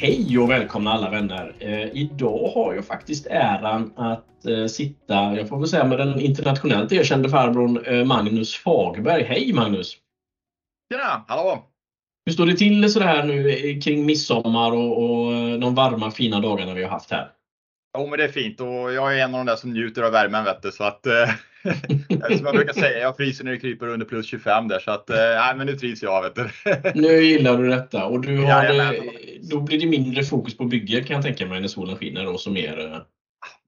Hej och välkomna alla vänner! Eh, idag har jag faktiskt äran att eh, sitta, jag får väl säga med den internationellt erkände farbrorn eh, Magnus Fagberg. Hej Magnus! Tjena! Hallå! Hur står det till så här nu eh, kring midsommar och, och eh, de varma fina dagarna vi har haft här? Jo men det är fint och jag är en av de där som njuter av värmen vet du, så att eh, som jag brukar säga, jag fryser när det kryper under plus 25 där så att eh, nej men nu trivs jag vet du. Nu gillar du detta och du har, Jajamän. eh, då blir det mindre fokus på bygget kan jag tänka mig när solen skiner och så mer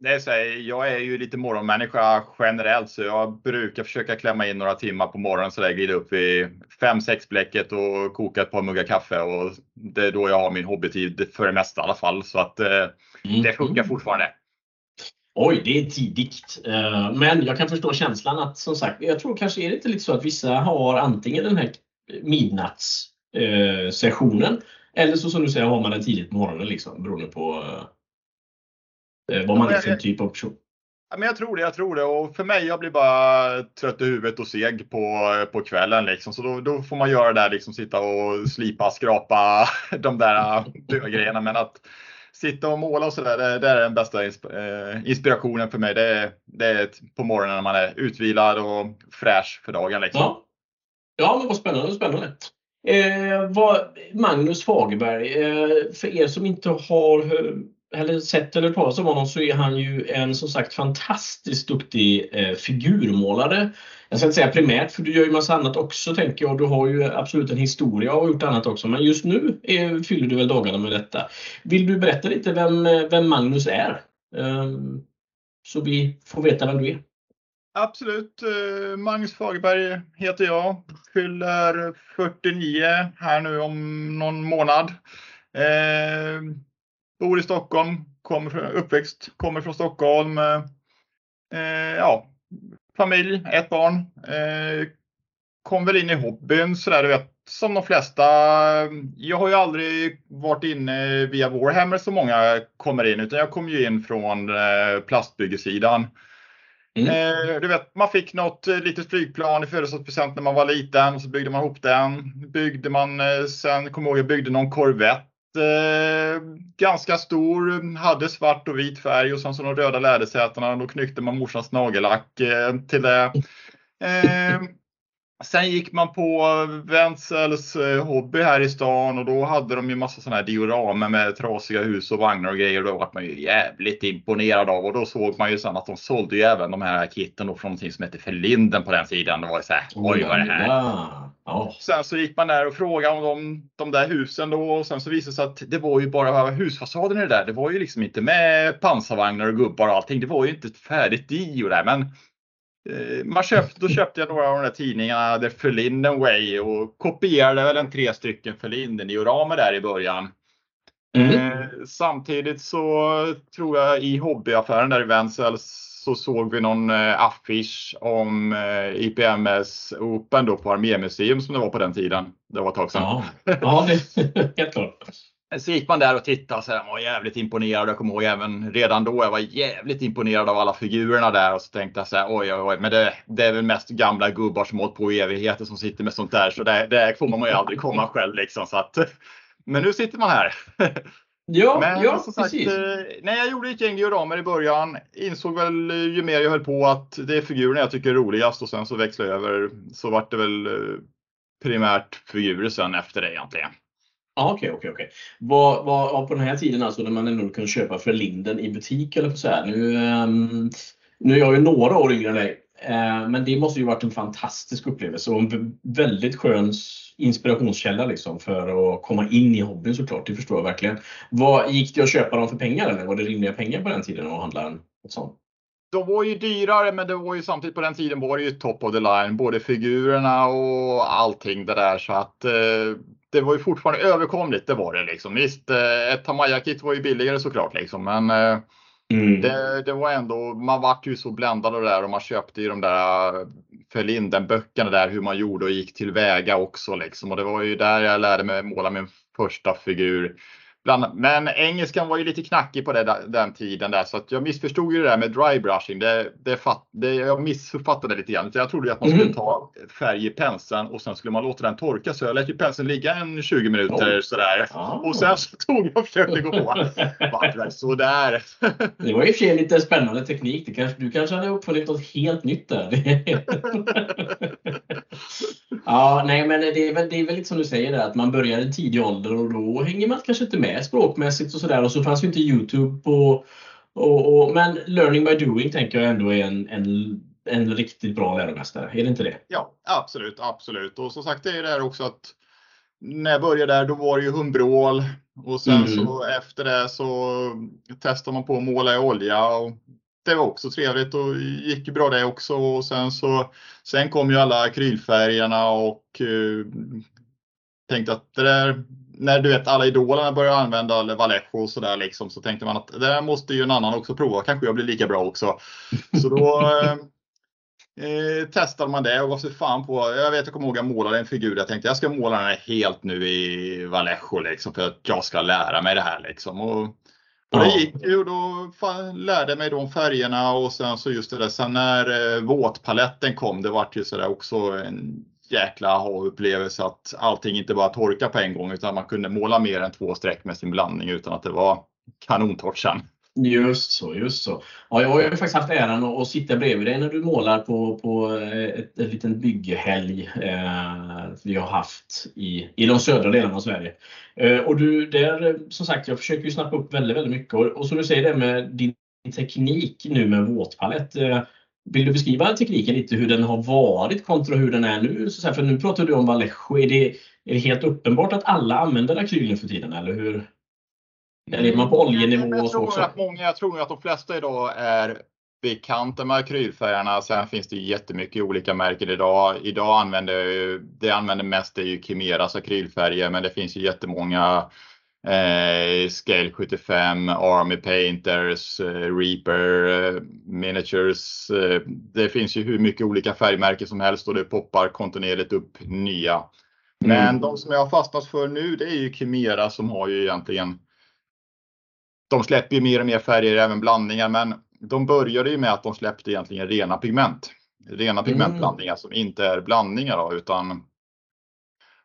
Det är så här, jag är ju lite morgonmänniska generellt så jag brukar försöka klämma in några timmar på morgonen så där glida upp vid 5-6 bläcket och koka ett par muggar kaffe och det är då jag har min hobbytid för det mesta i alla fall så att eh, det funkar fortfarande. Oj, det är tidigt. Eh, Men jag kan förstå känslan att som sagt, jag tror kanske är det inte lite så att vissa har antingen den här midnattssessionen eller så som du säger har man den tidigt på morgonen liksom beroende på eh, vad man är för typ av person. Ja, men jag tror det, jag tror det. Och för mig, jag blir bara trött i huvudet och seg på, på kvällen. Liksom. Så då, då får man göra det där, liksom, sitta och slipa, skrapa de där grejerna. Men att sitta och måla och sådär, det, det är den bästa eh, inspirationen för mig. Det, är- det är på morgonen när man är utvilad och fräsch för dagen. Liksom. Ja. ja, men vad spännande. Spännande. Eh, vad, Magnus Fagerberg, eh, för er som inte har eller sett eller hört talas om honom så är han ju en som sagt fantastiskt duktig eh, figurmålare. Jag ska inte säga primärt för du gör ju massa annat också tänker jag. Du har ju absolut en historia och gjort annat också. Men just nu är, fyller du väl dagarna med detta. Vill du berätta lite vem, vem Magnus är? Eh, så vi får veta vem du är. Absolut. Eh, Magnus Fagerberg heter jag. Fyller 49 här nu om någon månad. Eh, bor i Stockholm, kommer uppväxt, kommer från Stockholm. Eh, ja, familj, ett barn. Eh, kom väl in i hobbyn sådär du vet, som de flesta. Jag har ju aldrig varit inne via Warhammer så många kommer in utan jag kom ju in från eh, plastbyggesidan. Mm. Eh, du vet, man fick något eh, litet flygplan i födelsedagspresent när man var liten och så byggde man ihop den. Byggde man eh, sen, kommer jag ihåg, jag byggde någon Corvette. Eh, ganska stor, hade svart och vit färg och sen så de röda lädersätena. Då knyckte man morsans nagellack eh, till det. Eh, Sen gick man på Wenzels eh, hobby här i stan och då hade de ju massa sådana här dioramer med trasiga hus och vagnar och grejer. Då var man ju jävligt imponerad av och då såg man ju sen att de sålde ju även de här kitten då från någonting som hette Förlinden på den tiden. Det var ju så här, oj vad är det här? Ja. Sen så gick man där och frågade om de, de där husen då och sen så visade det sig att det var ju bara husfasaden i det där. Det var ju liksom inte med pansarvagnar och gubbar och allting. Det var ju inte ett färdigt dio där men man köpte, då köpte jag några av de där tidningarna, The Förlinden Way och kopierade väl en tre stycken Förlinden-dioramer där i början. Mm. Eh, samtidigt så tror jag i hobbyaffären där i Wenzel så såg vi någon eh, affisch om eh, IPMS Open då på Armémuseum som det var på den tiden. Det var ett tag sedan. Ja, ja det, helt klart. Så gick man där och tittade så här, var jävligt imponerad. Jag kommer ihåg även redan då, jag var jävligt imponerad av alla figurerna där och så tänkte jag så här, oj, oj, oj, men det, det är väl mest gamla gubbar som hållit på i evigheter som sitter med sånt där. Så det, det får man ju aldrig komma själv liksom. Så att, men nu sitter man här. Ja, Men ja sagt, precis. eh, nej, jag gjorde ett gäng dioramer i början. Insåg väl eh, ju mer jag höll på att det är figurerna jag tycker är roligast och sen så växlade jag över. Så vart det väl eh, primärt figurer sen efter det egentligen. Ja, Okej, okej, okej. Vad, vad, på den här tiden alltså när man ändå kunde köpa för Linden i butik eller så här. Nu, um, nu är jag ju några år yngre än dig. Eh, men det måste ju varit en fantastisk upplevelse och en väldigt skön inspirationskälla liksom för att komma in i hobbyn såklart. Det förstår jag verkligen. Vad, gick det att köpa dem för pengar eller var det rimliga pengar på den tiden att handla en ett sånt? De var ju dyrare men det var ju samtidigt på den tiden var det ju top of the line. Både figurerna och allting det där så att eh, det var ju fortfarande överkomligt. Det var det liksom. Visst, eh, ett Tamaya-kit var ju billigare såklart liksom men eh, Mm. Det, det var ändå, man vart ju så bländad av det där och man köpte ju de där Förlinden-böckerna där hur man gjorde och gick tillväga också liksom. Och det var ju där jag lärde mig måla min första figur. Bland, men engelskan var ju lite knackig på det, den tiden där så jag missförstod ju det där med dry brushing. Det, det, fatt, det, jag missuppfattade lite grann. Jag trodde att man skulle mm. ta färg i penseln och sen skulle man låta den torka. Så jag lät ju penseln ligga en 20 minuter oh. sådär. Oh. Och sen så tog jag och försökte gå på. Sådär. Det var ju för lite spännande teknik. Det kanske, du kanske hade uppfunnit något helt nytt där. ja, nej men det är väl, det är väl lite som du säger där, att man börjar i tidig ålder och då hänger man kanske inte med språkmässigt och sådär. Och så fanns ju inte Youtube på och, och, men learning by doing tänker jag ändå är en, en, en riktigt bra läromästare. Är det inte det? Ja, absolut, absolut. Och som sagt, det är det här också att när jag började där, då var det ju humbrol och sen mm. så efter det så testade man på att måla i olja och det var också trevligt och gick bra det också. Och sen så sen kom ju alla akrylfärgerna och uh, tänkte att det där när du vet alla idolerna började använda Vallejo och sådär liksom så tänkte man att det där måste ju en annan också prova. Kanske jag blir lika bra också. Så då eh, eh, testade man det och sig fan på. Jag vet, jag kommer ihåg jag målade en figur. Jag tänkte jag ska måla den här helt nu i Vallejo liksom för att jag ska lära mig det här liksom. Och, och det gick ju och då lärde jag mig de färgerna och sen så just det där sen när eh, våtpaletten kom, det vart ju sådär också en jäkla aha-upplevelse att allting inte bara torkar på en gång utan man kunde måla mer än två streck med sin blandning utan att det var kanontorrt sen. Just så, just så. Ja, jag har ju faktiskt haft äran att, sitta bredvid dig när du målar på, på ett, ett liten bygghelg eh, vi har haft i, i de södra delarna av Sverige. Eh, och du, där, som sagt, jag försöker ju snappa upp väldigt, väldigt mycket och, och som du säger det med din teknik nu med våtpalett. Eh, vill du beskriva tekniken lite hur den har varit kontra hur den är nu? Så för nu pratar du om Vallejo. Är det, är det helt uppenbart att alla använder akryl nu för tiden eller hur? Eller är man på oljenivå? Jag tror, att många, jag tror att de flesta idag är bekanta med akrylfärgerna. Sen finns det jättemycket olika märken idag. Idag använder det använder mest är ju Chimeras akrylfärger, men det finns ju jättemånga eh, Scale 75, Army Painters, eh, Reaper, eh, Miniatures. Eh, det finns ju hur mycket olika färgmärken som helst och det poppar kontinuerligt upp nya. Men mm. de som jag har fastnat för nu det är ju Chimera som har ju egentligen de släpper ju mer och mer färger, även blandningar, men de började ju med att de släppte egentligen rena pigment. Rena pigmentblandningar mm. som inte är blandningar då, utan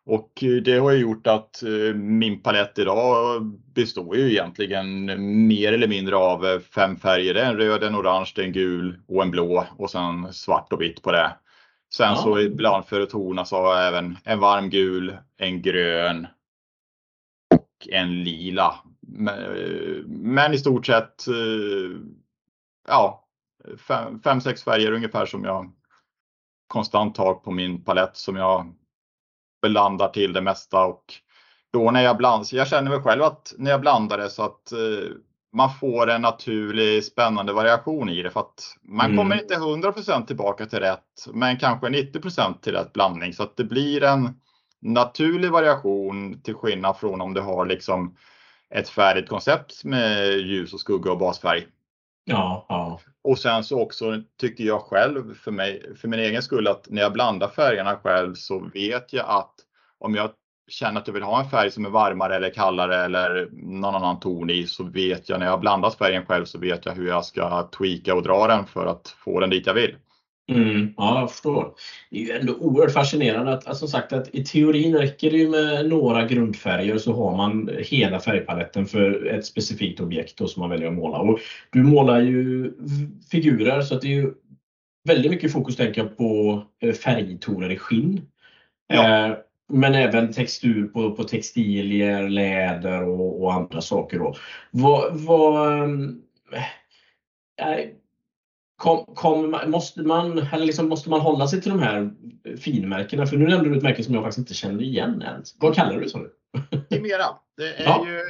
och det har ju gjort att eh, min palett idag består ju egentligen mer eller mindre av eh, fem färger. Det är en röd, en orange, en gul och en blå och sen svart och vitt på det. Sen ja. så ibland för att tona så har jag även en varm gul, en grön och en lila. Eh, men i stort sett ja, fem, fem sex färger ungefär som jag konstant har på min palett som jag blandar till det mesta och då när jag blandar, jag känner mig själv att när jag blandar det så att eh, man får en naturlig spännande variation i det för att man mm. kommer inte 100% tillbaka till rätt men kanske 90% till rätt blandning så att det blir en naturlig variation till skillnad från om du har liksom ett färdigt koncept med ljus och skugga och basfärg. Ja, ja. Och sen så också tycker jag själv för mig, för min egen skull att när jag blandar färgerna själv så vet jag att om jag känner att jag vill ha en färg som är varmare eller kallare eller någon annan ton i så vet jag när jag blandat färgen själv så vet jag hur jag ska tweaka och dra den för att få den dit jag vill. Mm, ja, jag förstår. Det är ju ändå oerhört fascinerande att, att, som sagt att i teorin räcker det ju med några grundfärger så har man hela färgpaletten för ett specifikt objekt som man väljer att måla. Och du målar ju figurer så att det är ju väldigt mycket fokus tänker jag på eh, färgtoner i skinn. Ja. Eh, men även textur på, på textilier, läder och, och andra saker. Då. Vad, vad, äh, Kom, kom, måste, man, eller liksom, måste man hålla sig till de här finmärkena? För nu nämnde du ett märke som jag faktiskt inte känner igen ens. Vad kallar du det sa du? Chimera. Det är ja. ju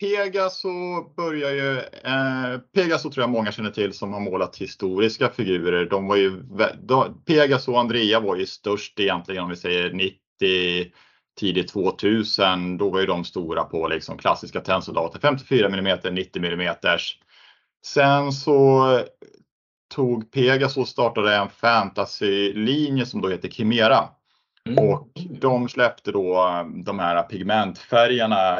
Pegaso börjar ju, eh, Pegaso tror jag många känner till som har målat historiska figurer. De var ju, de, Pegaso och Andrea var ju störst egentligen om vi säger 90 tidigt 2000. Då var ju de stora på liksom klassiska tennsoldater 54 mm, 90 mm. Sen så tog Pegasus och startade en fantasylinje som då heter Chimera. Mm. Och de släppte då de här pigmentfärgerna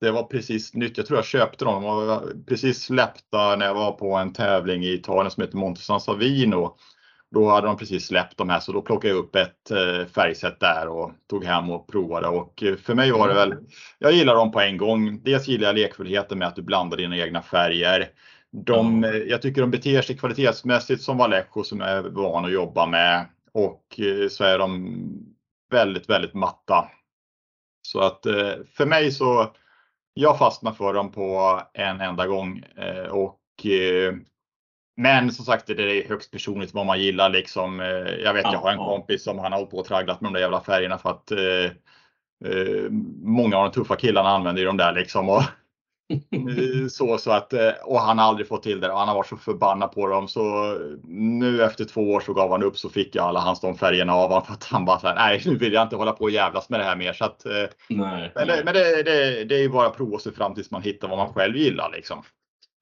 det var precis nytt. Jag tror jag köpte dem. De var precis släppta när jag var på en tävling i Italien som heter Monte San Savino. Då hade de precis släppt de här så då plockade jag upp ett eh, färgsätt där och tog hem och provade och eh, för mig var det väl, jag gillar dem på en gång. Dels gillar jag lekfullheten med att du blandar dina egna färger. De, mm. Jag tycker de beter sig kvalitetsmässigt som Vallejo som jag är van att jobba med och så är de väldigt, väldigt matta. Så att för mig så, jag fastnar för dem på en enda gång och men som sagt, det är högst personligt vad man gillar liksom. Eh, jag vet, ja, jag har en kompis som han har hållit på och tragglat med de där jävla färgerna för att eh, eh, många av de tuffa killarna använder ju de där liksom. Och, eh, så, så att, och han har aldrig fått till det och han har varit så förbannad på dem så nu efter två år så gav han upp så fick jag alla hans de färgerna av honom för att han bara såhär, nej nu vill jag inte hålla på och jävlas med det här mer. Så att, nej, men, det, men det, det, det är ju bara att prova sig fram tills man hittar vad man själv gillar liksom.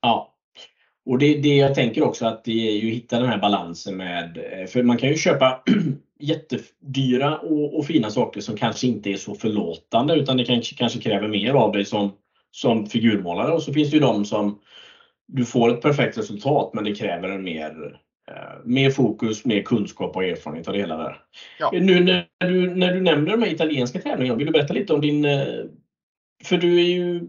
Ja, och det, det jag tänker också att det är ju att hitta den här balansen med, eh, för man kan ju köpa jättedyra och, och, fina saker som kanske inte är så förlåtande utan det kanske, kanske kräver mer av dig som, som figurmålare och så finns det ju de som du får ett perfekt resultat men det kräver en mer, eh, mer fokus, mer kunskap och erfarenhet av det hela där. Ja. Nu när du, när du nämner de här italienska tävlingarna, vill du berätta lite om din eh, för du är ju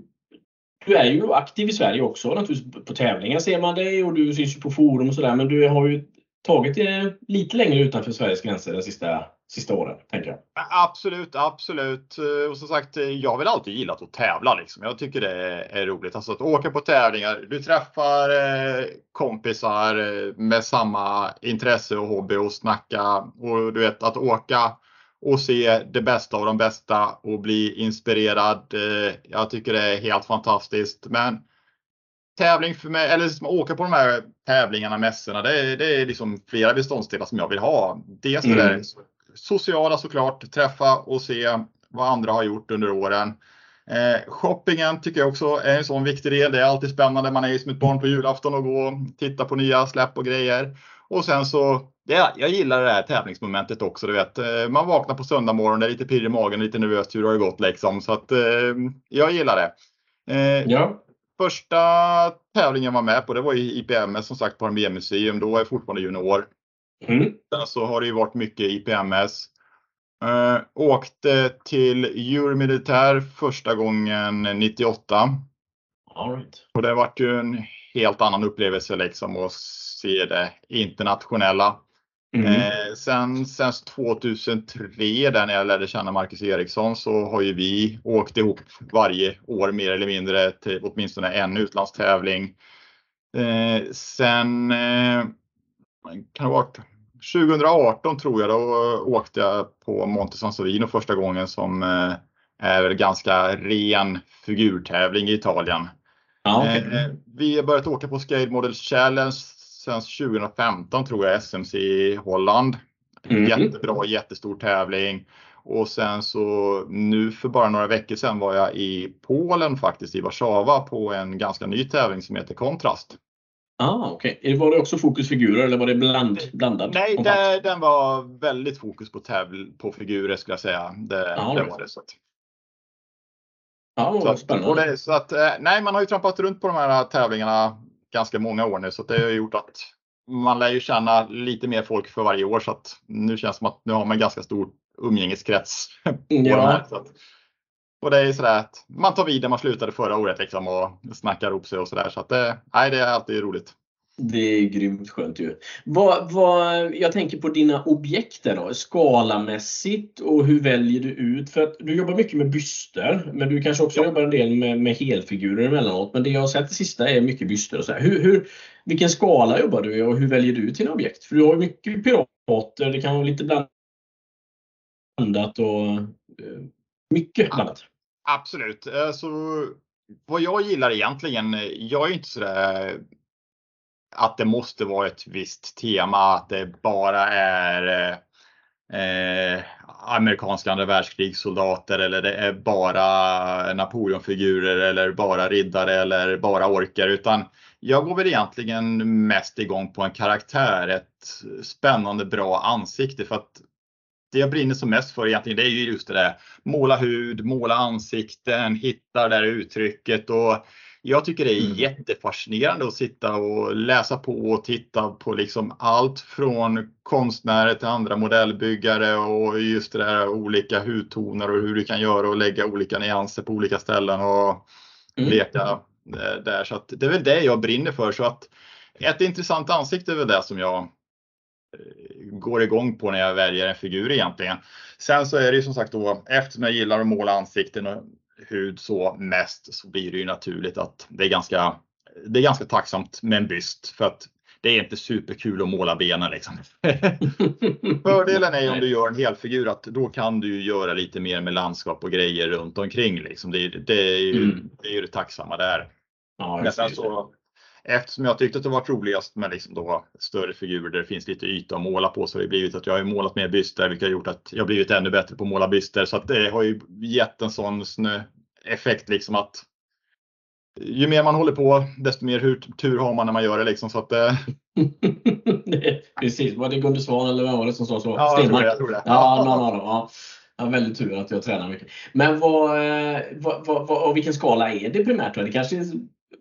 du är ju aktiv i Sverige också naturligtvis. På tävlingar ser man dig och du syns ju på forum och sådär. Men du har ju tagit det lite längre utanför Sveriges gränser de sista, sista åren. Tänker jag. Absolut, absolut. Och som sagt, jag har väl alltid gillat att tävla. Liksom. Jag tycker det är roligt. Alltså att åka på tävlingar. Du träffar eh, kompisar eh, med samma intresse och hobby och snacka. Och du vet att åka och se det bästa av de bästa och bli inspirerad. Eh, jag tycker det är helt fantastiskt. Men tävling för mig, eller liksom åka på de här tävlingarna, mässorna, det är, det är liksom flera beståndsdelar som jag vill ha. Dels mm. det sociala såklart, träffa och se vad andra har gjort under åren. Eh, shoppingen tycker jag också är en sån viktig del. Det är alltid spännande. Man är ju som ett barn på julafton och gå och titta på nya släpp och grejer. Och sen så, det, jag gillar det här tävlingsmomentet också. Du vet, eh, man vaknar på söndag morgon, det är lite pirr i magen, lite nervöst hur det har gått liksom. Så att eh, jag gillar det. Eh, ja. Första tävlingen jag var med på, det var i IPMS som sagt på Armémuseum. Då var jag fortfarande junior. Mm. Sen så har det ju varit mycket IPMS. Uh, åkte till Euromilitär första gången 98. All right. Och det varit ju en helt annan upplevelse liksom att se det internationella. Mm. Eh, sen, sen 2003 där när jag lärde känna Marcus Eriksson så har ju vi åkt ihop varje år mer eller mindre till åtminstone en utlandstävling. Eh, sen eh, kan det vara 2018 tror jag, då åkte jag på Monte San Savino första gången som eh, är ganska ren figurtävling i Italien. Ah, okay. eh, vi har börjat åka på Scale Models Challenge sen 2015 tror jag SMC i Holland. Mm. Jättebra, jättestor tävling. Och sen så nu för bara några veckor sedan var jag i Polen faktiskt, i Warszawa på en ganska ny tävling som heter Kontrast. Ah, Okej, okay. var det också fokusfigurer eller var det bland, blandad? Nej, det, den var väldigt fokus på, tävl på figurer skulle jag säga. Det, ah, det var det. Så att. Ja, så spännande. Det, så att, eh, nej, man har ju trampat runt på de här tävlingarna ganska många år nu så det har gjort att man lär ju känna lite mer folk för varje år så att nu känns det som att nu har man en ganska stor umgängeskrets. ja. så att, och det är sådär att man tar vid där man slutade förra året liksom och snackar ihop sig och sådär. Så att det, nej, det är alltid roligt. Det är grymt skönt ju. Vad, vad, jag tänker på dina objekt då, skalamässigt och hur väljer du ut? För att du jobbar mycket med byster, men du kanske också ja. jobbar en del med, med helfigurer emellanåt. Men det jag har sett det sista är mycket byster och så här. Hur, hur, vilken skala jobbar du i och hur väljer du ut dina objekt? För du har ju mycket pirater, det kan vara lite blandat och eh, mycket blandat. Absolut. Så vad jag gillar egentligen, jag är inte sådär att det måste vara ett visst tema, att det bara är eh, eh, amerikanska andra världskrigssoldater eller det är bara Napoleonfigurer eller bara riddare eller bara orker. Utan jag går väl egentligen mest igång på en karaktär, ett spännande bra ansikte för att det jag brinner som mest för egentligen det är ju just det där måla hud, måla ansikten, hitta det där uttrycket och jag tycker det är mm. jättefascinerande att sitta och läsa på och titta på liksom allt från konstnärer till andra modellbyggare och just det där olika hudtoner och hur du kan göra och lägga olika nyanser på olika ställen och mm. leka där. Så det är väl det jag brinner för. Så att ett intressant ansikte är väl det som jag eh, går igång på när jag väljer en figur egentligen. Sen så är det ju som sagt då eftersom jag gillar att måla ansikten och hud så mest så blir det ju naturligt att det är ganska, det är ganska tacksamt med en byst för att det är inte superkul att måla benen liksom. Fördelen är om du gör en helfigur att då kan du göra lite mer med landskap och grejer runt omkring. Liksom. Det, det, är ju, mm. det är ju det tacksamma där. Ja, Men sen så, eftersom jag tyckte att det var roligast med liksom då större figurer där det finns lite yta att måla på så har det blivit att jag har målat mer byster vilket har gjort att jag blivit ännu bättre på att måla byster. Så att det har ju gett en sån effekt liksom att ju mer man håller på desto mer tur har man när man gör det liksom. Så att, eh... Precis, var det Gunde Svan eller vem var det som sa så? Ja, Stenmark. Jag tror det. Ja, någon av dem. Ja. Jag har väldigt tur att jag tränar mycket. Men vad, eh, vad, vad, vad, vilken skala är det primärt? Det kanske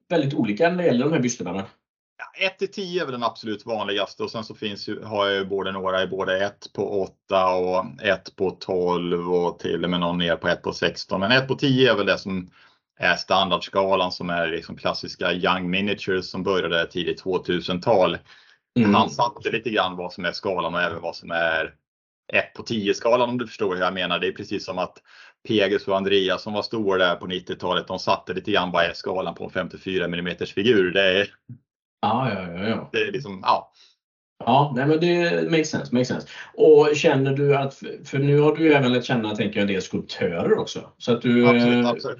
väldigt olika när det gäller de här bysterna? Ja, 1 till 10 är väl den absolut vanligaste och sen så finns ju, har jag ju både några i både 1 på 8 och 1 på 12 och till och med någon ner på 1 på 16. Men 1 på 10 är väl det som är standardskalan som är liksom klassiska Young Miniatures som började tidigt 2000-tal. Mm. Han satte lite grann vad som är skalan och även vad som är 1 på 10 skalan om du förstår hur jag menar. Det är precis som att Pegus och Andreas som var stora där på 90-talet, de satte lite grann är skalan på en 54 mm figur. Det är, ja, ja, ja, ja. Det är liksom, ja. Ja, nej, men det makes sense, makes sense. Och känner du att, för nu har du ju även lärt känna, tänker jag, en del skulptörer också. Så att du, absolut, absolut.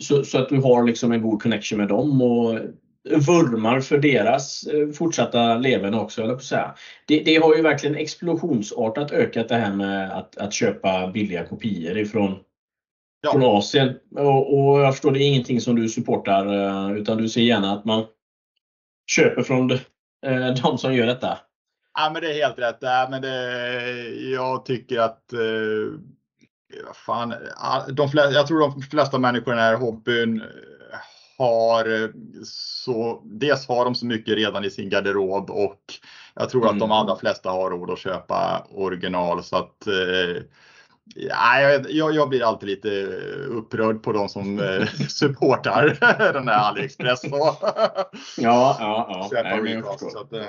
Så, så, att du har liksom en god connection med dem och vurmar för deras eh, fortsatta leverne också, eller på säga. Det, det, har ju verkligen explosionsartat ökat det här med att, att köpa billiga kopior ifrån ja. från Asien. Och, och, jag förstår, det är ingenting som du supportar eh, utan du ser gärna att man köper från eh, de som gör detta. Ja men det är helt rätt. Ja, men det, jag tycker att fan, de flesta, jag tror de flesta människor i den här hobbyn har så, dels har de så mycket redan i sin garderob och jag tror mm. att de mm. allra flesta har råd att köpa original så att eh, Ja, jag, jag, blir alltid lite upprörd på de som eh, supportar den här AliExpress. ja, ja, ja. Nej, att, eh.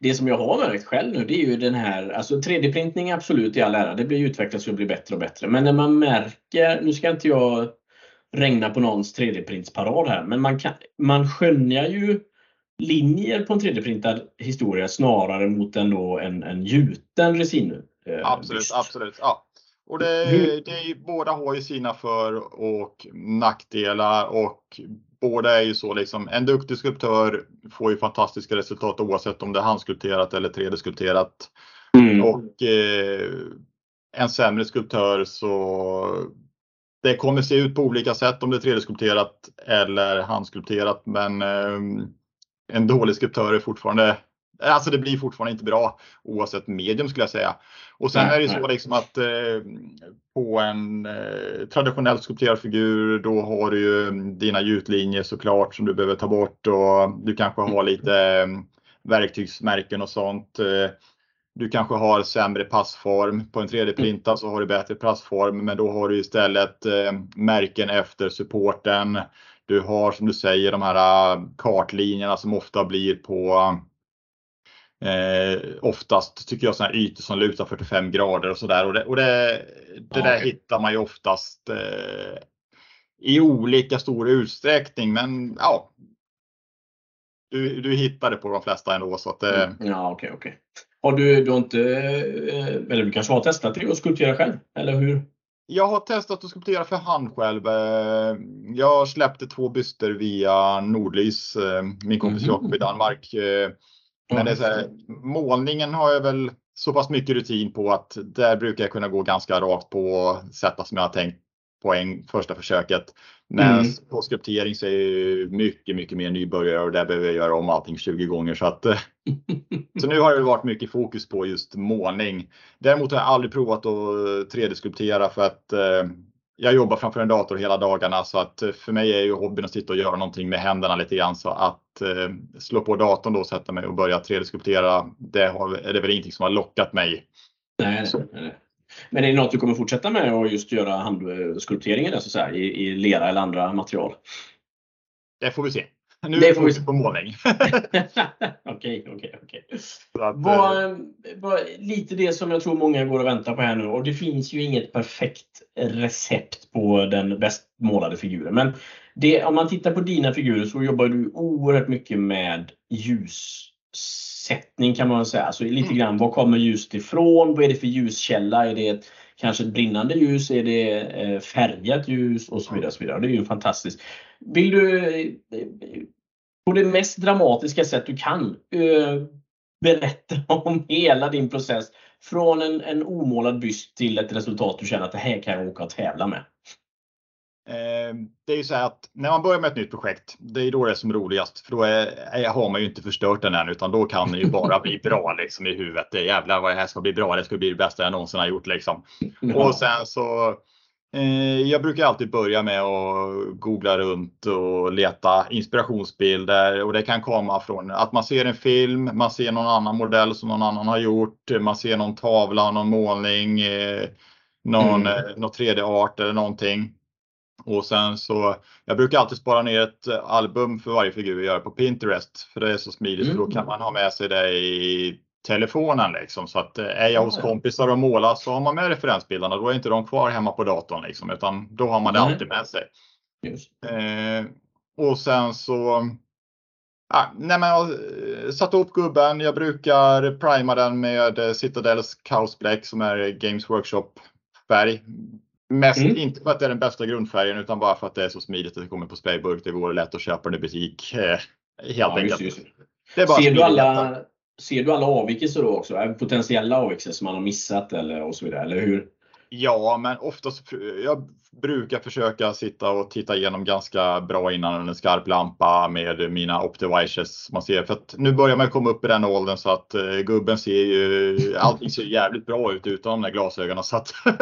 Det som jag har märkt själv nu det är ju den här, alltså 3D-printning absolut i all ära, det blir utvecklas och blir bättre och bättre. Men när man märker, nu ska inte jag regna på någons 3D-printsparad här, men man, kan, man skönjer ju linjer på en 3D-printad historia snarare mot en, då, en, en gjuten resin. Eh, absolut, absolut. Ja. Och det, det, båda har ju sina för och nackdelar och båda är ju så liksom. En duktig skulptör får ju fantastiska resultat oavsett om det är handskulpterat eller 3D-skulpterat. Mm. Och eh, en sämre skulptör så det kommer se ut på olika sätt om det är 3D-skulpterat eller handskulpterat. Men eh, en dålig skulptör är fortfarande Alltså det blir fortfarande inte bra oavsett medium skulle jag säga. Och sen är det så liksom att eh, på en eh, traditionellt skulpterad figur då har du ju dina gjutlinjer såklart som du behöver ta bort och du kanske har lite eh, verktygsmärken och sånt. Du kanske har sämre passform. På en 3D-printad så har du bättre passform men då har du istället eh, märken efter supporten. Du har som du säger de här eh, kartlinjerna som ofta blir på Eh, oftast tycker jag sådana ytor som lutar 45 grader och sådär. Och det, och det, det där okay. hittar man ju oftast eh, i olika stor utsträckning. Men ja, du, du hittar det på de flesta ändå. Så att, eh, mm, ja, okej, okay, okay, Har du, du har inte, eh, eller du kanske har testat det och skulptera själv? Eller hur? Jag har testat att skulptera för hand själv. Eh, jag släppte två byster via Nordlys, eh, min kompis mm. Jakob i Danmark. Men det är här, målningen har jag väl så pass mycket rutin på att där brukar jag kunna gå ganska rakt på och sätta som jag har tänkt poäng första försöket. Men Mm. på skriptering så är jag mycket, mycket mer nybörjare och där behöver jag göra om allting 20 gånger. Så, att, eh, så nu har det varit mycket fokus på just målning. Däremot har jag aldrig provat att 3D-skulptera för att eh, jag jobbar framför en dator hela dagarna så att eh, för mig är ju hobbyn att sitta och göra någonting med händerna lite grann. Så att eh, slå på datorn då och sätta mig och börja 3D-skulptera, det har, är det väl ingenting som har lockat mig. Nej, nej, nej. Men är det något du kommer fortsätta med och just göra handskulpteringen där, så i, i lera eller andra material? Det får vi se. Nu Det får vi se. på målning. Okej, okej, okej. Eh, lite det som jag tror många går och väntar på här nu och det finns ju inget perfekt recept på den bäst målade figuren. Men det, om man tittar på dina figurer så jobbar du oerhört mycket med ljussättning kan man säga. Alltså lite Mm. grann, var kommer ljuset ifrån? Vad är det för ljuskälla? Är det ett, kanske ett brinnande ljus? Är det eh, färgat ljus? Och så vidare. Och så vidare. Det är ju fantastiskt. Vill du eh, på det mest dramatiska sätt du kan eh, berätta om hela din process från en, en omålad byst till ett resultat du känner att det här kan jag åka och tävla med. Eh, Det är ju så här att när man börjar med ett nytt projekt, det är då det är som roligast. För då är, har man ju inte förstört den än, utan då kan det ju bara bli bra liksom i huvudet. Det är jävlar vad det här ska bli bra. Det ska bli det bästa jag någonsin har gjort liksom. Och sen så eh, jag brukar alltid börja med att googla runt och leta inspirationsbilder och det kan komma från att man ser en film, man ser någon annan modell som någon annan har gjort, man ser någon tavla, någon målning, eh, någon, Mm. eh, någon 3D-art eller någonting. Och sen så, jag brukar alltid spara ner ett eh, album för varje figur jag gör på Pinterest. För det är så smidigt för då kan Mm. man ha med sig det i telefonen liksom. Så att eh, är jag hos Ah, kompisar och målar så har man med referensbilderna. Då är inte de kvar hemma på datorn liksom. Utan då har man det Nej. alltid med sig. Eh, och sen så Ja, nej men jag eh, satte upp gubben. Jag brukar prima den med Citadels Chaos Black som är Games Workshop färg. Mest Mm. inte för att det är den bästa grundfärgen utan bara för att det är så smidigt att det kommer på sprayburk. Det går lätt att köpa den i butik. Eh, helt Ja, enkelt. just, just. Det är bara Ser, du alla, ser du alla avvikelser då också? Potentiella avvikelser som man har missat eller och så vidare? Eller hur? Ja, men oftast jag brukar försöka sitta och titta igenom ganska bra innan en skarp lampa med mina Optivices. Man ser för att nu börjar man komma upp i den åldern så att uh, gubben ser ju allting ser jävligt bra ut utan de där glasögonen så att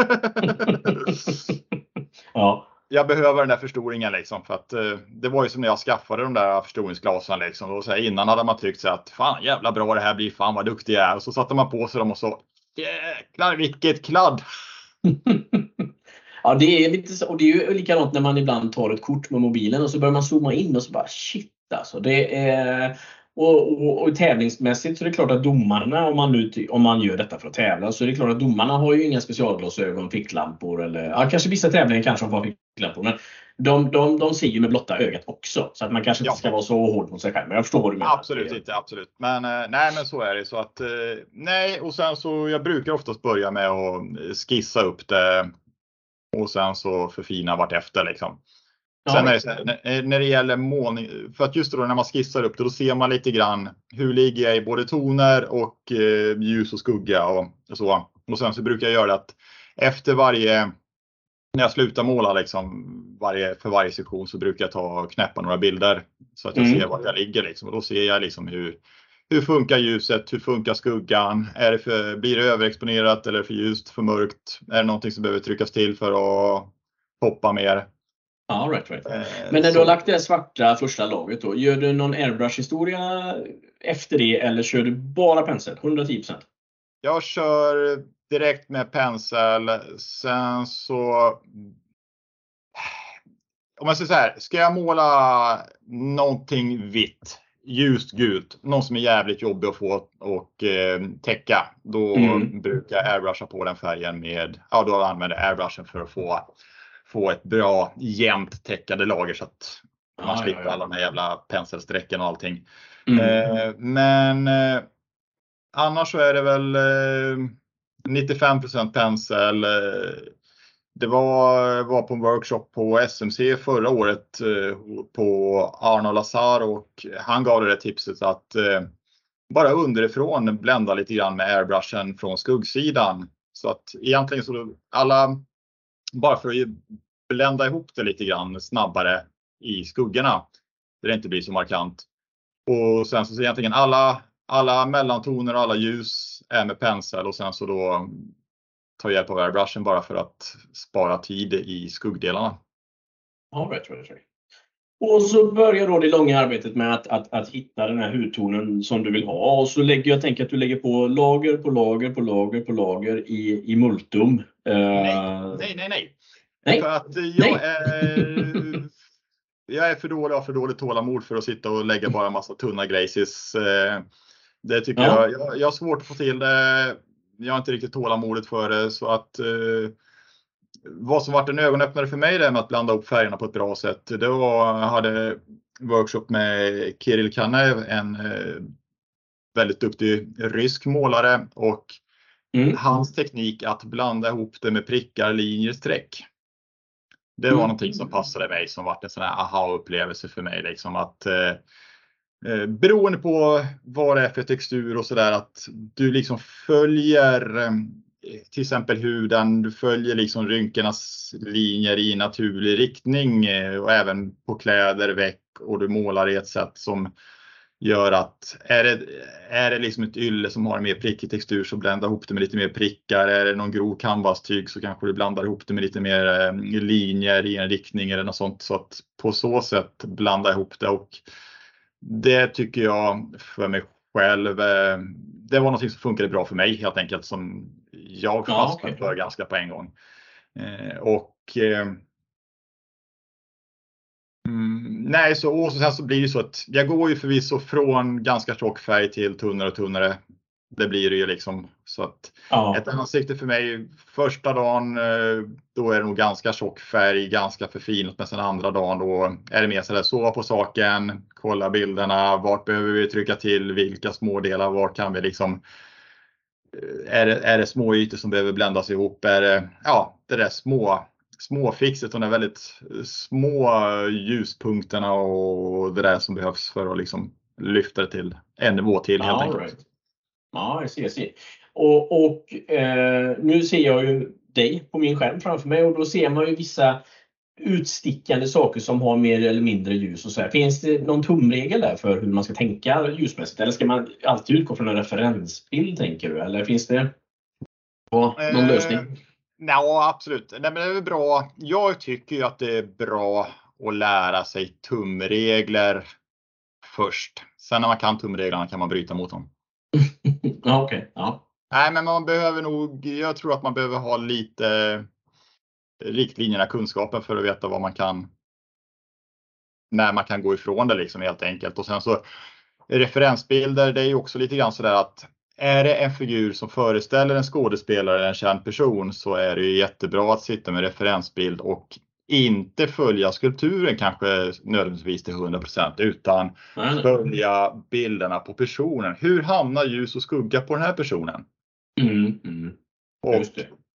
ja. jag behöver den där förstoringen liksom för att eh, det var ju som när jag skaffade de där förstoringsglasen liksom. Och så här, innan hade man tyckt här att fan jävla bra det här blir, fan vad duktig jag är. Och så satte man på sig dem och så jäklar vilket kladd. ja, det är lite så, och det är ju likadant när man ibland tar ett kort med mobilen och så börjar man zooma in och så bara shit alltså. Det är, och, och, och tävlingsmässigt så är det klart att domarna, om man, nu, om man gör detta för att tävla, så är det klart att domarna har ju inga specialglasögon, ficklampor eller ja, kanske vissa tävlingar kanske har ficklampor. Men de, de, de ser ju med blotta ögat också. Så att man kanske inte Ja. ska vara så hård mot sig själv. Men jag förstår vad du menar. Absolut inte, absolut. Men eh, nej, men så är det så att eh, nej, och sen så jag brukar oftast börja med att skissa upp det och sen så förfina vart efter liksom. Ja, Sen när, när det gäller målning, för att just då när man skissar upp det, då ser man lite grann hur ligger jag i både toner och eh, ljus och skugga och så. Och sen så brukar jag göra att efter varje, när jag slutar måla liksom, varje, för varje sektion så brukar jag ta och knäppa några bilder så att jag Mm. ser vart jag ligger liksom. Och då ser jag liksom hur, hur funkar ljuset? Hur funkar skuggan? Är det för, blir det överexponerat eller för ljust, för mörkt? Är det någonting som behöver tryckas till för att poppa mer? Ja, right, right. Eh, Men när du har lagt det svarta första laget då, gör du någon airbrush-historia efter det eller kör du bara pensel? 110%? Jag kör direkt med pensel. Sen så. Om man säger så här, ska jag måla någonting vitt, ljust gult, någon som är jävligt jobbig att få och eh, täcka, då Mm. brukar jag airbrusha på den färgen med, ja då använder jag airbrushen för att få, få ett bra jämnt täckande lager så att man Ja, slipper ja, ja. alla de här jävla penselsträcken och allting. Mm. Eh, men eh, annars så är det väl eh, 95% pensel. Det var, var på en workshop på SMC förra året eh, på Arno Lazar och han gav det tipset att eh, bara underifrån blända lite grann med airbrushen från skuggsidan. Så att egentligen så alla, bara för att blända ihop det lite grann snabbare i skuggorna. Där det inte blir så markant. Och sen så egentligen alla, alla mellantoner och alla ljus är med pensel och sen så då ta hjälp av airbrushen bara för att spara tid i skuggdelarna. Ja, rätt, rätt, rätt. Och så börjar då det långa arbetet med att, att, att hitta den här hudtonen som du vill ha. Och så lägger jag tänker att du lägger på lager på lager på lager på lager i, i multum. Nej, nej, nej. nej. nej. För att jag nej. är, jag är för dålig, har för dåligt tålamod för att sitta och lägga bara massa tunna glaces. Det tycker ja. jag, jag, jag har svårt att få till det. Jag har inte riktigt tålamodet för det så att vad som varit en ögonöppnare för mig det med att blanda upp färgerna på ett bra sätt. Det var, jag hade workshop med Kirill Kanev, en eh, väldigt duktig rysk målare och mm. hans teknik att blanda ihop det med prickar, linjer, streck. Det var mm. någonting som passade mig som varit en sån här aha-upplevelse för mig. Liksom att, eh, eh, beroende på vad det är för textur och sådär att du liksom följer eh, till exempel huden, du följer liksom rynkornas linjer i naturlig riktning eh, och även på kläder, väck och du målar i ett sätt som gör att är det, är det liksom ett ylle som har en mer prickig textur så blanda ihop det med lite mer prickar. Är det någon grov canvastyg så kanske du blandar ihop det med lite mer eh, linjer i en riktning eller något sånt. Så att på så sätt blanda ihop det och det tycker jag för mig själv. Eh, det var något som funkade bra för mig helt enkelt som jag fastnade ja, okay. för ganska på en gång. Eh, och eh, mm, Nej, så, och sen så blir det så att jag går ju förvisso från ganska tjock färg till tunnare och tunnare. Det blir det ju liksom. Så att ja. ett ansikte för mig första dagen, eh, då är det nog ganska tjock färg, ganska förfinat. Men sen andra dagen då är det mer så där sova på saken, kolla bilderna, vart behöver vi trycka till, vilka smådelar, var kan vi liksom är det, är det små ytor som behöver bländas ihop? Är det ja, det där små, småfixet och de väldigt små ljuspunkterna och det där som behövs för att liksom lyfta det till en nivå till helt ja, enkelt. Right. Ja, jag ser. Jag ser. Och, och eh, nu ser jag ju dig på min skärm framför mig och då ser man ju vissa utstickande saker som har mer eller mindre ljus. Och så här. Finns det någon tumregel där för hur man ska tänka ljusmässigt? Eller ska man alltid utgå från en referensbild tänker du? Eller finns det någon lösning? Eh, ja, absolut. Nej, men det är bra. Jag tycker ju att det är bra att lära sig tumregler först. Sen när man kan tumreglerna kan man bryta mot dem. Okej, okay. ja. Nej, men man behöver nog. Jag tror att man behöver ha lite eh, riktlinjerna, kunskapen för att veta vad man kan. När man kan gå ifrån det liksom helt enkelt. Och sen så referensbilder, det är ju också lite grann så där att är det en figur som föreställer en skådespelare eller en känd person så är det ju jättebra att sitta med referensbild och inte följa skulpturen kanske nödvändigtvis till 100% utan följa bilderna på personen. Hur hamnar ljus och skugga på den här personen? Mm, mm. Och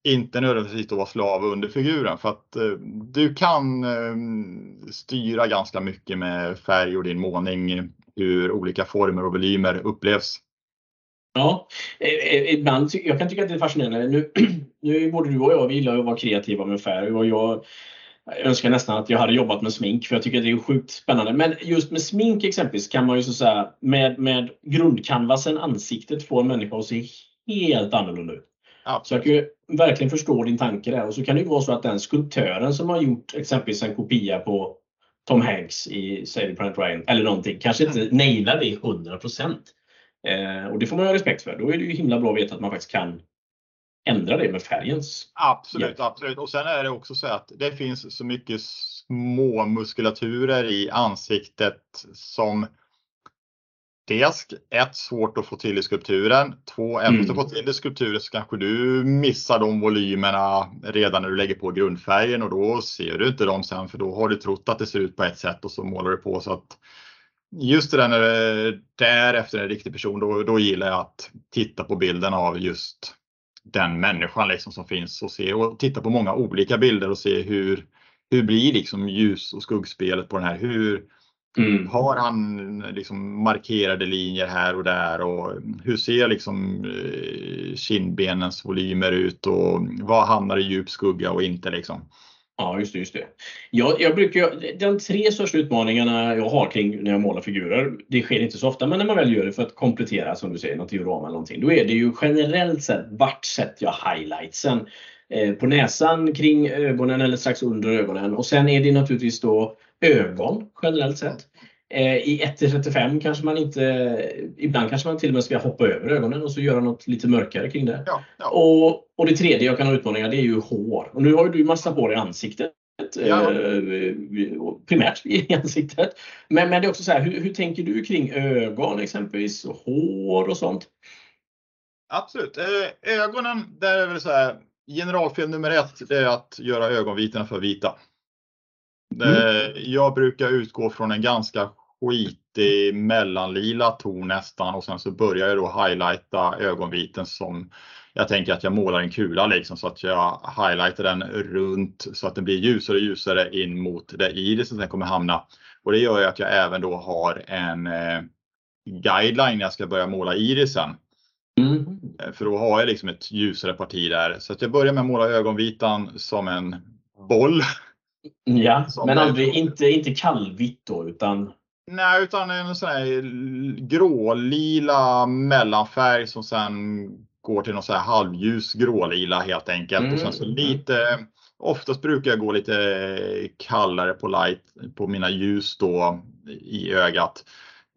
inte nödvändigtvis att vara slav under figuren för att eh, du kan eh, styra ganska mycket med färg och din målning hur olika former och volymer upplevs. Ja, eh, eh, ibland, jag kan tycka att det är fascinerande. Nu, nu både du och jag vi gillar att vara kreativa med färg och jag jag önskar nästan att jag hade jobbat med smink för jag tycker att det är sjukt spännande. Men just med smink exempelvis kan man ju så att säga med, med grundcanvasen ansiktet få en människa att se helt annorlunda ut. Ja. Så jag kan ju verkligen förstå din tanke där. Och så kan det ju vara så att den skulptören som har gjort exempelvis en kopia på Tom Hanks i Saving Private Ryan eller någonting kanske inte mm. nailar det 100 eh, Och det får man ha respekt för. Då är det ju himla bra att veta att man faktiskt kan ändra det med färgens Absolut, hjälp. absolut. Och sen är det också så att det finns så mycket små muskulaturer i ansiktet som dels ett, svårt att få till i skulpturen. Två, även om du får till i skulpturen så kanske du missar de volymerna redan när du lägger på grundfärgen och då ser du inte dem sen för då har du trott att det ser ut på ett sätt och så målar du på så att just det där när det är efter en riktig person, då, då gillar jag att titta på bilden av just den människan liksom som finns och se och titta på många olika bilder och se hur, hur blir liksom ljus och skuggspelet på den här? Hur, Mm. Har han liksom markerade linjer här och där och hur ser liksom eh, kindbenens volymer ut och vad hamnar i djup skugga och inte liksom. Ja, just det. Just det. Jag, jag brukar, de tre största utmaningarna jag har kring när jag målar figurer, det sker inte så ofta, men när man väl gör det för att komplettera, som du säger, något diorama eller någonting, då är det ju generellt sett vart sätter jag highlightsen? Eh, på näsan, kring ögonen eller strax under ögonen. Och sen är det naturligtvis då ögon generellt sett. Eh, I 1 35 kanske man inte, ibland kanske man till och med ska hoppa över ögonen och så göra något lite mörkare kring det. Ja, ja. Och, och det tredje jag kan ha utmaningar det är ju hår. Och nu har ju du massa hår i ansiktet. Ja. Eh, primärt i ansiktet. Men, men det är också så här, hur, hur tänker du kring ögon exempelvis? Och hår och sånt? Absolut. Eh, ögonen, där är väl så här. Generalfel nummer ett, det är att göra ögonvitorna för vita. Eh, Jag brukar utgå från en ganska skitig mellanlila ton nästan och sen så börjar jag då highlighta ögonviten som jag tänker att jag målar en kula liksom så att jag highlightar den runt så att den blir ljusare och ljusare in mot där irisen sen kommer hamna. Och det gör ju att jag även då har en eh, guideline när jag ska börja måla irisen. Mm. Eh, För då har jag liksom ett ljusare parti där. Så att jag börjar med att måla ögonvitan som en boll. Ja, Som men aldrig, inte, inte kallvitt då utan Nej, utan en sån här grålila mellanfärg som sen går till någon så här halvljus grålila helt enkelt. Och sen så Mm. lite, oftast brukar jag gå lite kallare på light på mina ljus då i ögat.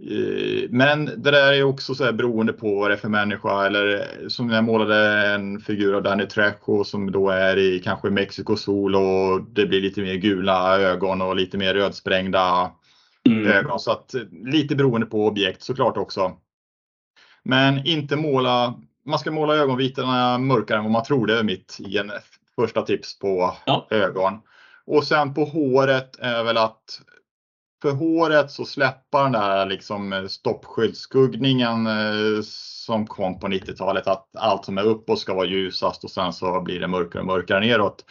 Eh, Men det där är också så här beroende på vad det är för människa eller som jag målade en figur av Danny Trejo som då är i kanske Mexikosol och det blir lite mer gula ögon och lite mer rödsprängda mm. ögon. Så att lite beroende på objekt såklart också. Men inte måla, man ska måla ögonvitorna mörkare än vad man tror. Det är mitt första tips på Ja. ögon. Och sen på håret är väl att för håret så släppa den där liksom eh, stoppskyddsskuggningen eh, som kom på 90-talet. Att allt som är uppåt ska vara ljusast och sen så blir det mörkare och mörkare neråt.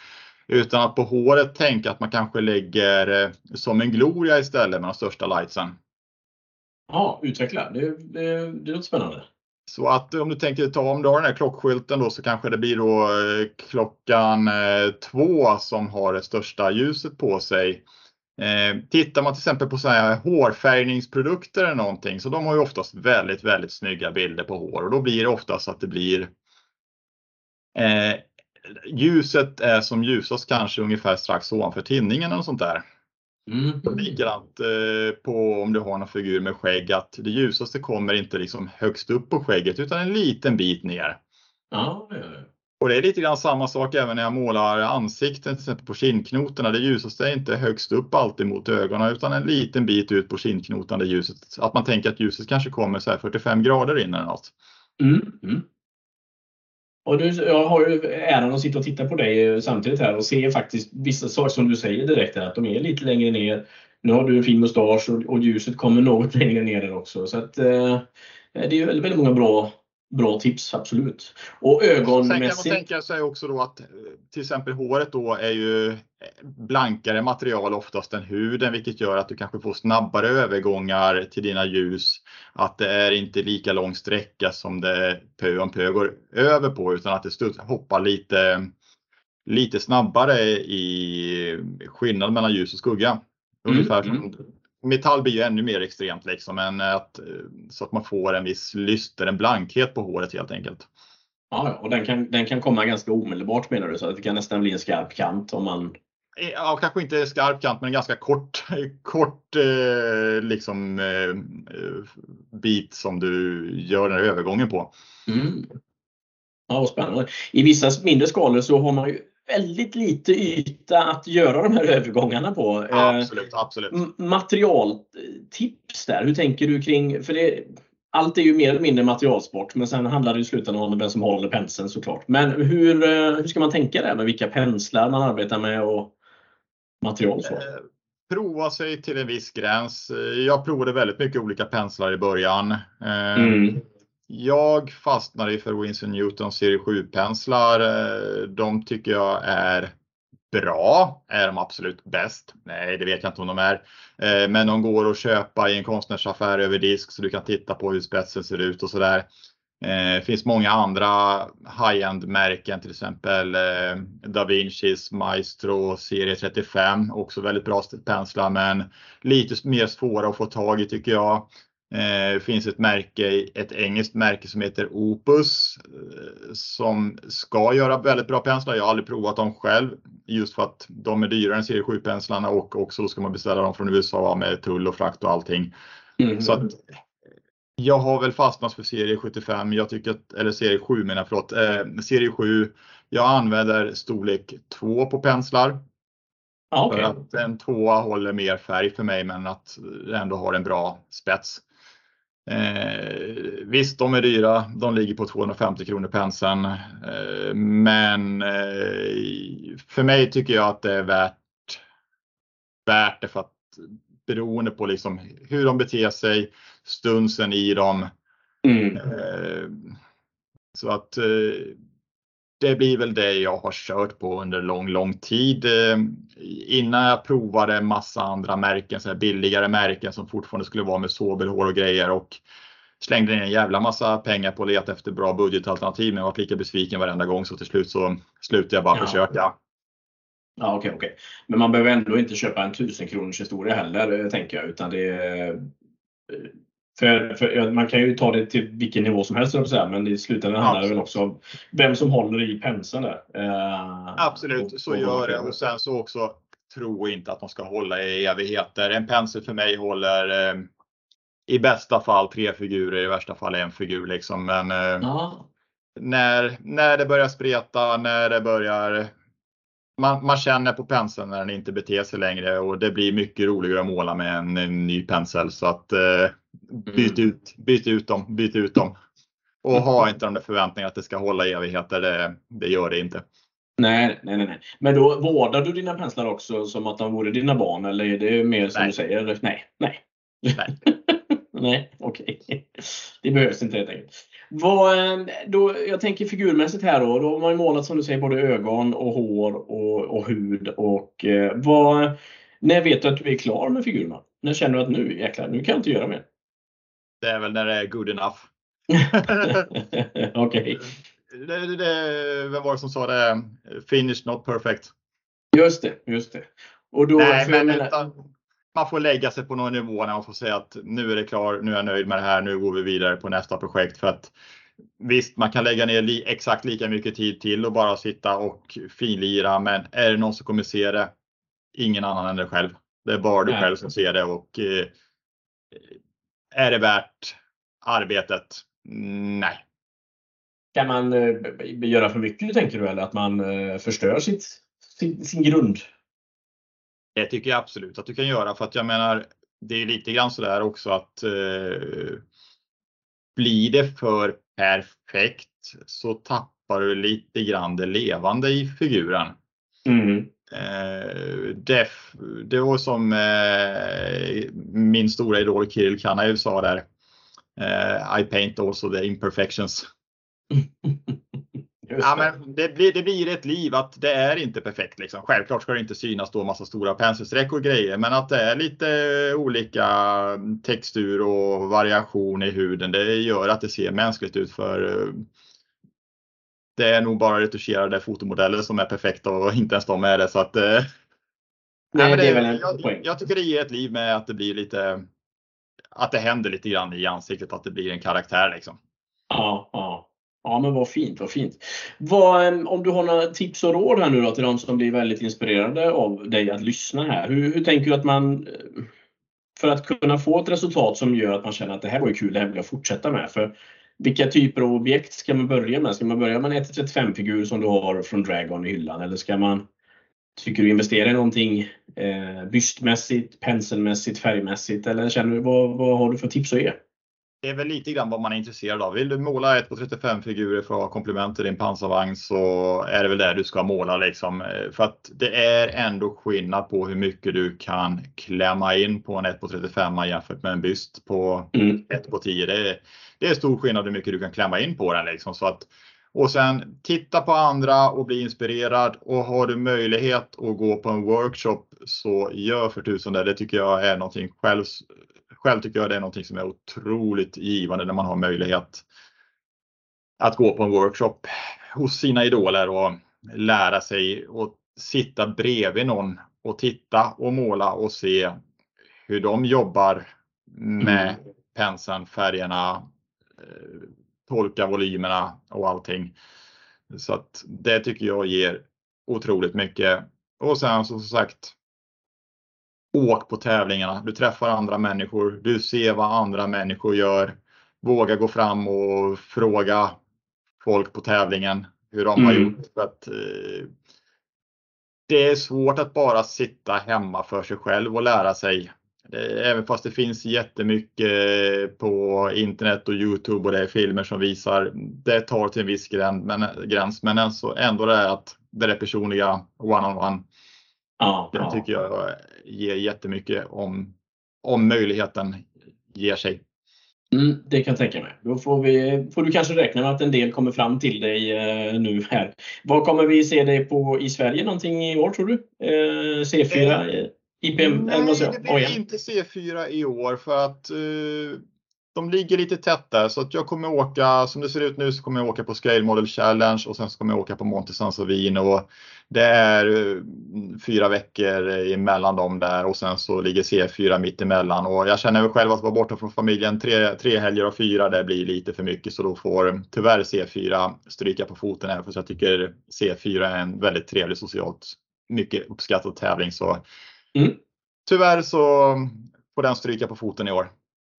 Utan att på håret tänka att man kanske lägger eh, som en gloria istället med de största lightsen. Ja, utveckla. Det, det, det låter spännande. Så att om du tänker ta om du har den här klockskylten då så kanske det blir då klockan två som har det största ljuset på sig. Eh, tittar man till exempel på så här hårfärgningsprodukter eller någonting så de har ju oftast väldigt, väldigt snygga bilder på hår och då blir det oftast att det blir eh, ljuset är som ljusast kanske ungefär strax ovanför tinningen eller sånt där. Mm. Likadant eh, på om du har någon figur med skägg att det ljusaste kommer inte liksom högst upp på skägget utan en liten bit ner. Ja, ja, ja. Och det är lite grann samma sak även när jag målar ansikten till exempel på kindknotorna. Det ljusaste är inte högst upp alltid mot ögonen utan en liten bit ut på kindknotan där ljuset, att man tänker att ljuset kanske kommer så här 45 grader in eller något. Mm. Mm. Och du, jag har ju äran att sitta och titta på dig eh, samtidigt här och se faktiskt vissa saker som du säger direkt här, att de är lite längre ner. Nu har du en fin mustasch och, och ljuset kommer något längre ner där också. Så att, eh, det är ju väldigt, väldigt många bra, bra tips, absolut. Och Sen kan man ögonmässigt. tänka sig också då att eh, till exempel håret då är ju eh, blankare material oftast än huden vilket gör att du kanske får snabbare övergångar till dina ljus. Att det är inte lika lång sträcka som det pö om pö går över på utan att det hoppar lite, lite snabbare i skillnad mellan ljus och skugga. Ungefär Mm, som Metall blir ju ännu mer extremt liksom, men att, eh, så att man får en viss lyster, en blankhet på håret helt enkelt. Ja, och den kan, den kan komma ganska omedelbart menar du? Så att det kan nästan bli en skarp kant om man... Eh, Ja, kanske inte skarp kant, men en ganska kort, kort eh, liksom, eh, eh, bit som du gör den här övergången på. Mm. Ja, vad spännande. I vissa mindre skalor så har man ju väldigt lite yta att göra de här övergångarna på. Eh, Absolut, absolut. materialtips där, hur tänker du kring, för det, allt är ju mer eller mindre materialsport men sen handlar det i slutändan om vem som håller penseln såklart. Men hur, eh, hur ska man tänka där med vilka penslar man arbetar med och material så? Eh, Prova sig till en viss gräns. Jag provade väldigt mycket olika penslar i början. Eh, Mm. Jag fastnade för Winston Newton serie 7-penslar. Eh, de tycker jag är bra. Är de absolut bäst? Nej, det vet jag inte om de är. Eh, men de går att köpa i en konstnärsaffär över disk så du kan titta på hur spetsen ser ut och sådär. Eh, det finns många andra high-end märken, till exempel Da Vincis Maestro serie 35, också väldigt bra penslar, men lite mer svåra att få tag i tycker jag. Det finns ett märke, ett engelskt märke som heter Opus som ska göra väldigt bra penslar. Jag har aldrig provat dem själv just för att de är dyrare än serie 7 penslarna och också ska man beställa dem från USA med tull och frakt och allting. Så att jag har väl fastnat för serie 75. Jag tycker att, eller serie 7 menar jag, förlåt. Serie 7. Jag använder storlek 2 på penslar. Okej. För att en 2 håller mer färg för mig, men att ändå har en bra spets. Visst, de är dyra. De ligger på 250 kronor penseln. Men för mig tycker jag att det är värt det för att beroende på liksom hur de beter sig, stunsen i dem. Så att det blir väl det jag har kört på under lång, lång tid. Innan jag provade massa andra märken, så billigare märken som fortfarande skulle vara med sobelhår och grejer och slängde ner en jävla massa pengar på att leta efter bra budgetalternativ. Men jag var lika besviken varenda gång så till slut så slutade jag bara försöka. Ja, okej. Men man behöver ändå inte köpa en 1000 kronors historia heller tänker jag, utan det för man kan ju ta det till vilken nivå som helst, men i slutändan handlar det väl också om vem som håller i penseln där. Absolut, så gör det. Och sen så också tro inte att de ska hålla i evigheter. En pensel för mig håller i bästa fall 3 figurer, i värsta fall 1 figur liksom. Men när det börjar spreta, när det börjar. Man känner på penseln när den inte beter sig längre och det blir mycket roligare att måla med en ny pensel. Så att byt ut, byt ut dem, byt ut dem. Och ha inte de där förväntningarna att det ska hålla i evigheter. Det gör det inte. Nej, nej, nej. Men då vårdar du dina penslar också som att de vore dina barn? Eller är det mer som du säger? Nej, nej. Nej. Nej, okej. Det behövs inte helt enkelt. Jag tänker figurmässigt här då. Då har man ju målat som du säger både ögon och hår och hud. När vet du att du är klar med figurerna? När känner du att nu jäklar, nu kan jag inte göra mer? Det är väl när det är good enough. Okej. Vem var det som sa det? Finish not perfect. Just det, just det. Nej, men man får lägga sig på någon nivå när man får säga att nu är det klart, nu är jag nöjd med det här, nu går vi vidare på nästa projekt. För att visst, man kan lägga ner exakt lika mycket tid till och bara sitta och finlira. Men är det någon som kommer se det? Ingen annan än dig själv. Det är bara du själv som ser det och är det värt arbetet? Nej. Kan man göra för mycket tänker du eller att man förstör sin grund? Det tycker jag absolut att du kan göra för att jag menar, det är lite grann så där också att blir det för perfekt så tappar du lite grann det levande i figuren. Det var som min stora idol Kirill Kanaev sa där. I paint also the imperfections. Ja, men det blir ett liv att det är inte perfekt liksom. Självklart ska det inte synas då massa stora penselsträck och grejer, men att det är lite olika textur och variation i huden. Det gör att det ser mänskligt ut för det är nog bara retuscherade fotomodeller som är perfekta och inte ens de är det. Så att. Nej, det är väl en poäng. Jag tycker det ger ett liv med att det blir lite. Att det händer lite grann i ansiktet, att det blir en karaktär liksom. Ja, ja. Ja, men vad fint, vad fint. Om du har några tips och råd här nu då till de som blir väldigt inspirerade av dig att lyssna här. Hur tänker du att man för att kunna få ett resultat som gör att man känner att det här var ju kul, det här vill jag fortsätta med. För vilka typer av objekt ska man börja med? Ska man börja med en 1-35 figur som du har från Dragon i hyllan? Eller ska man, tycker du investera i någonting eh, bystmässigt, penselmässigt, färgmässigt? Eller känner du, vad har du för tips att ge? Det är väl lite grann vad man är intresserad av. Vill du måla 1-35 figurer för att ha komplement till din pansarvagn så är det väl det du ska måla liksom. För att det är ändå skillnad på hur mycket du kan klämma in på en 1-35 jämfört med en byst på 1-10. Det är stor skillnad hur mycket du kan klämma in på den liksom. Så att, och sen titta på andra och bli inspirerad och har du möjlighet att gå på en workshop så gör för tusan det. Det tycker jag är någonting själv. Själv tycker jag det är någonting som är otroligt givande när man har möjlighet. att gå på en workshop hos sina idoler och lära sig och sitta bredvid någon och titta och måla och se hur de jobbar med mm. penseln, färgerna, eh, tolka volymerna och allting. Så att det tycker jag ger otroligt mycket. Och sen som sagt, åk på tävlingarna. Du träffar andra människor. Du ser vad andra människor gör. Våga gå fram och fråga folk på tävlingen hur de mm. har gjort. För att, eh, det är svårt att bara sitta hemma för sig själv och lära sig. Även fast det finns jättemycket på internet och Youtube och det är filmer som visar, det tar till en viss gräns, men, gräns, men alltså ändå det är att det är personliga one-on-one. Ja, det ja. tycker jag ger jättemycket om, om möjligheten ger sig. Mm, det kan jag tänka mig. Då får, vi, får du kanske räkna med att en del kommer fram till dig eh, nu här. Vad kommer vi se dig på i Sverige någonting i år tror du? Eh, C4? Eh, IPM? Nej, det blir oh, inte C4 i år för att eh, de ligger lite tätt där så att jag kommer åka, som det ser ut nu så kommer jag åka på Scale Model Challenge och sen så kommer jag åka på Monte Sansovino. Det är eh, fyra veckor emellan dem där och sen så ligger C4 mitt emellan och jag känner väl själv att vara borta från familjen tre, tre helger och fyra det blir lite för mycket så då får tyvärr C4 stryka på foten här för jag tycker C4 är en väldigt trevlig socialt mycket uppskattad tävling så mm. tyvärr så får den stryka på foten i år.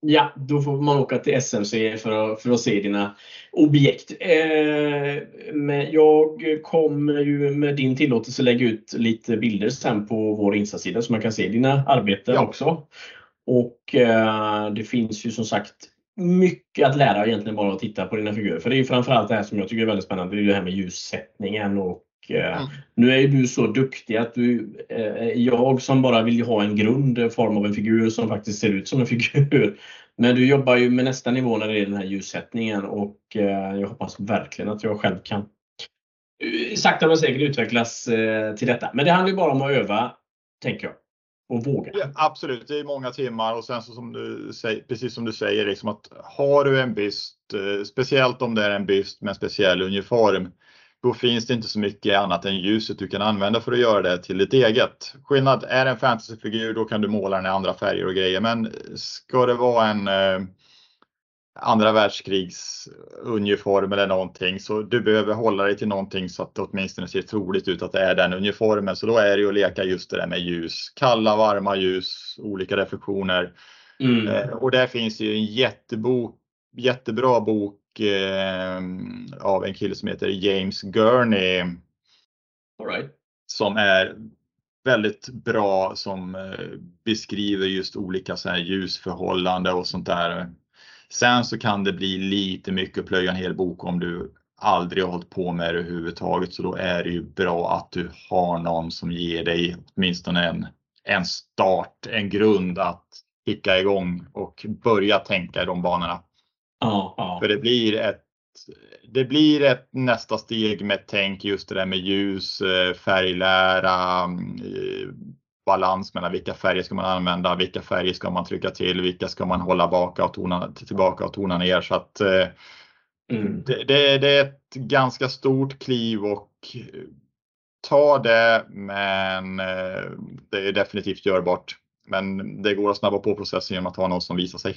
Ja, då får man åka till SMC för att, för att se dina objekt. Eh, men jag kommer ju med din tillåtelse lägga ut lite bilder sen på vår Insta-sida så man kan se dina arbeten ja. också. Och eh, det finns ju som sagt mycket att lära egentligen bara att titta på dina figurer. För det är ju framförallt det här som jag tycker är väldigt spännande. Det är det här med ljussättningen och mm. Nu är du så duktig att du, eh, jag som bara vill ha en grund form av en figur som faktiskt ser ut som en figur. Men du jobbar ju med nästa nivå när det är den här ljussättningen och eh, jag hoppas verkligen att jag själv kan sakta men säkert utvecklas till detta. Men det handlar ju bara om att öva, tänker jag. Och våga. Ja, absolut, det är många timmar och sen så som du säger, precis som du säger, liksom att har du en byst, speciellt om det är en byst med en speciell uniform, då finns det inte så mycket annat än ljuset du kan använda för att göra det till ditt eget. Skillnad är det en fantasyfigur, då kan du måla den i andra färger och grejer. Men ska det vara en eh, andra världskrigs uniform eller någonting så du behöver hålla dig till någonting så att det åtminstone ser troligt ut att det är den uniformen. Så då är det ju att leka just det där med ljus. Kalla, varma ljus, olika reflektioner. Mm. Eh, och där finns ju en jättebok, jättebra bok eh, av en kille som heter James Gurney. Right. Som är väldigt bra som eh, beskriver just olika så här ljusförhållanden och sånt där. Sen så kan det bli lite mycket att plöja en hel bok om du aldrig har hållit på med det överhuvudtaget. Så då är det ju bra att du har någon som ger dig åtminstone en, en start, en grund att kicka igång och börja tänka i de banorna. Ja, ja. För det blir ett det blir ett nästa steg med tänk just det där med ljus, eh, färglära, eh, balans mellan vilka färger ska man använda, vilka färger ska man trycka till, vilka ska man hålla baka och tona, tillbaka och tona ner. Så att, eh, mm. det, det, det, är ett ganska stort kliv och ta det men det är definitivt görbart. Men det går att snabba på processen genom att ha någon som visar sig.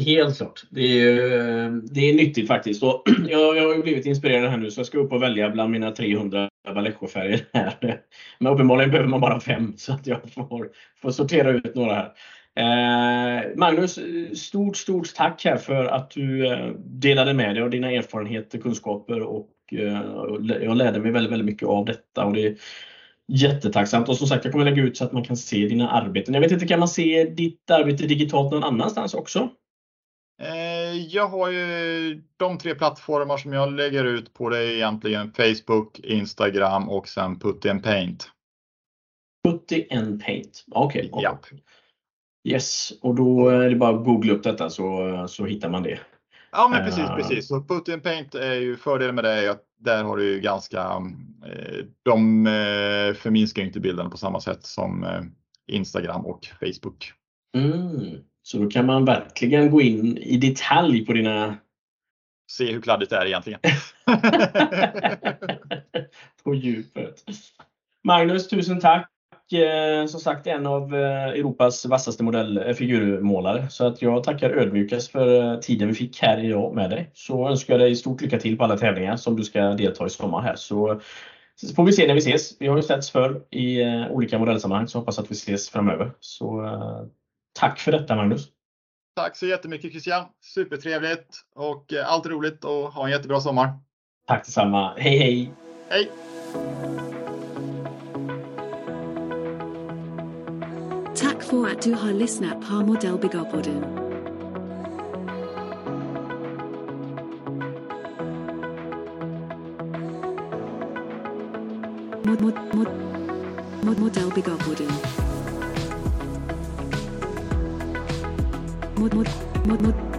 Helt klart. Det är, det är nyttigt faktiskt. Och jag, jag har blivit inspirerad här nu så jag ska upp och välja bland mina 300 Vallejo-färger här. Men uppenbarligen behöver man bara fem så att jag får, får sortera ut några här. Eh, Magnus, stort, stort tack här för att du eh, delade med dig av dina erfarenheter, kunskaper och eh, jag lärde mig väldigt, väldigt mycket av detta. Och det är jättetacksamt. Och som sagt, jag kommer lägga ut så att man kan se dina arbeten. Jag vet inte, kan man se ditt arbete digitalt någon annanstans också? Eh, jag har ju de tre plattformar som jag lägger ut på det egentligen Facebook, Instagram och sen Putty and Paint. Putty and Paint, okej. Okay. Ja. Yes, och då är det bara att googla upp detta så, så hittar man det. Ja men precis, uh, precis. Så Putty and Paint är ju fördelen med det är att där har du ju ganska, eh, de eh, förminskar inte bilden på samma sätt som Instagram och Facebook. Mm. Så då kan man verkligen gå in i detalj på dina se hur kladdigt det är egentligen. På djupet. Magnus, tusen tack. Eh, som sagt en av eh, Europas vassaste modell, eh, figurmålare. Så att jag tackar ödmjukast för tiden vi fick här idag med dig. Så önskar jag dig stort lycka till på alla tävlingar som du ska delta i sommar här. Så så får vi se när vi ses. Vi har ju setts förr i olika modellsammanhang så hoppas att vi ses framöver. Så tack för detta Magnus! Tack så jättemycket Christian! Supertrevligt och allt roligt och ha en jättebra sommar! Tack detsamma! Hej hej! Hej! Tack för att du har lyssnat på Modellbyggarpodden. Mod, mod, mod, mod, Modellbyggarpodden. Mod, mod, mod, mod.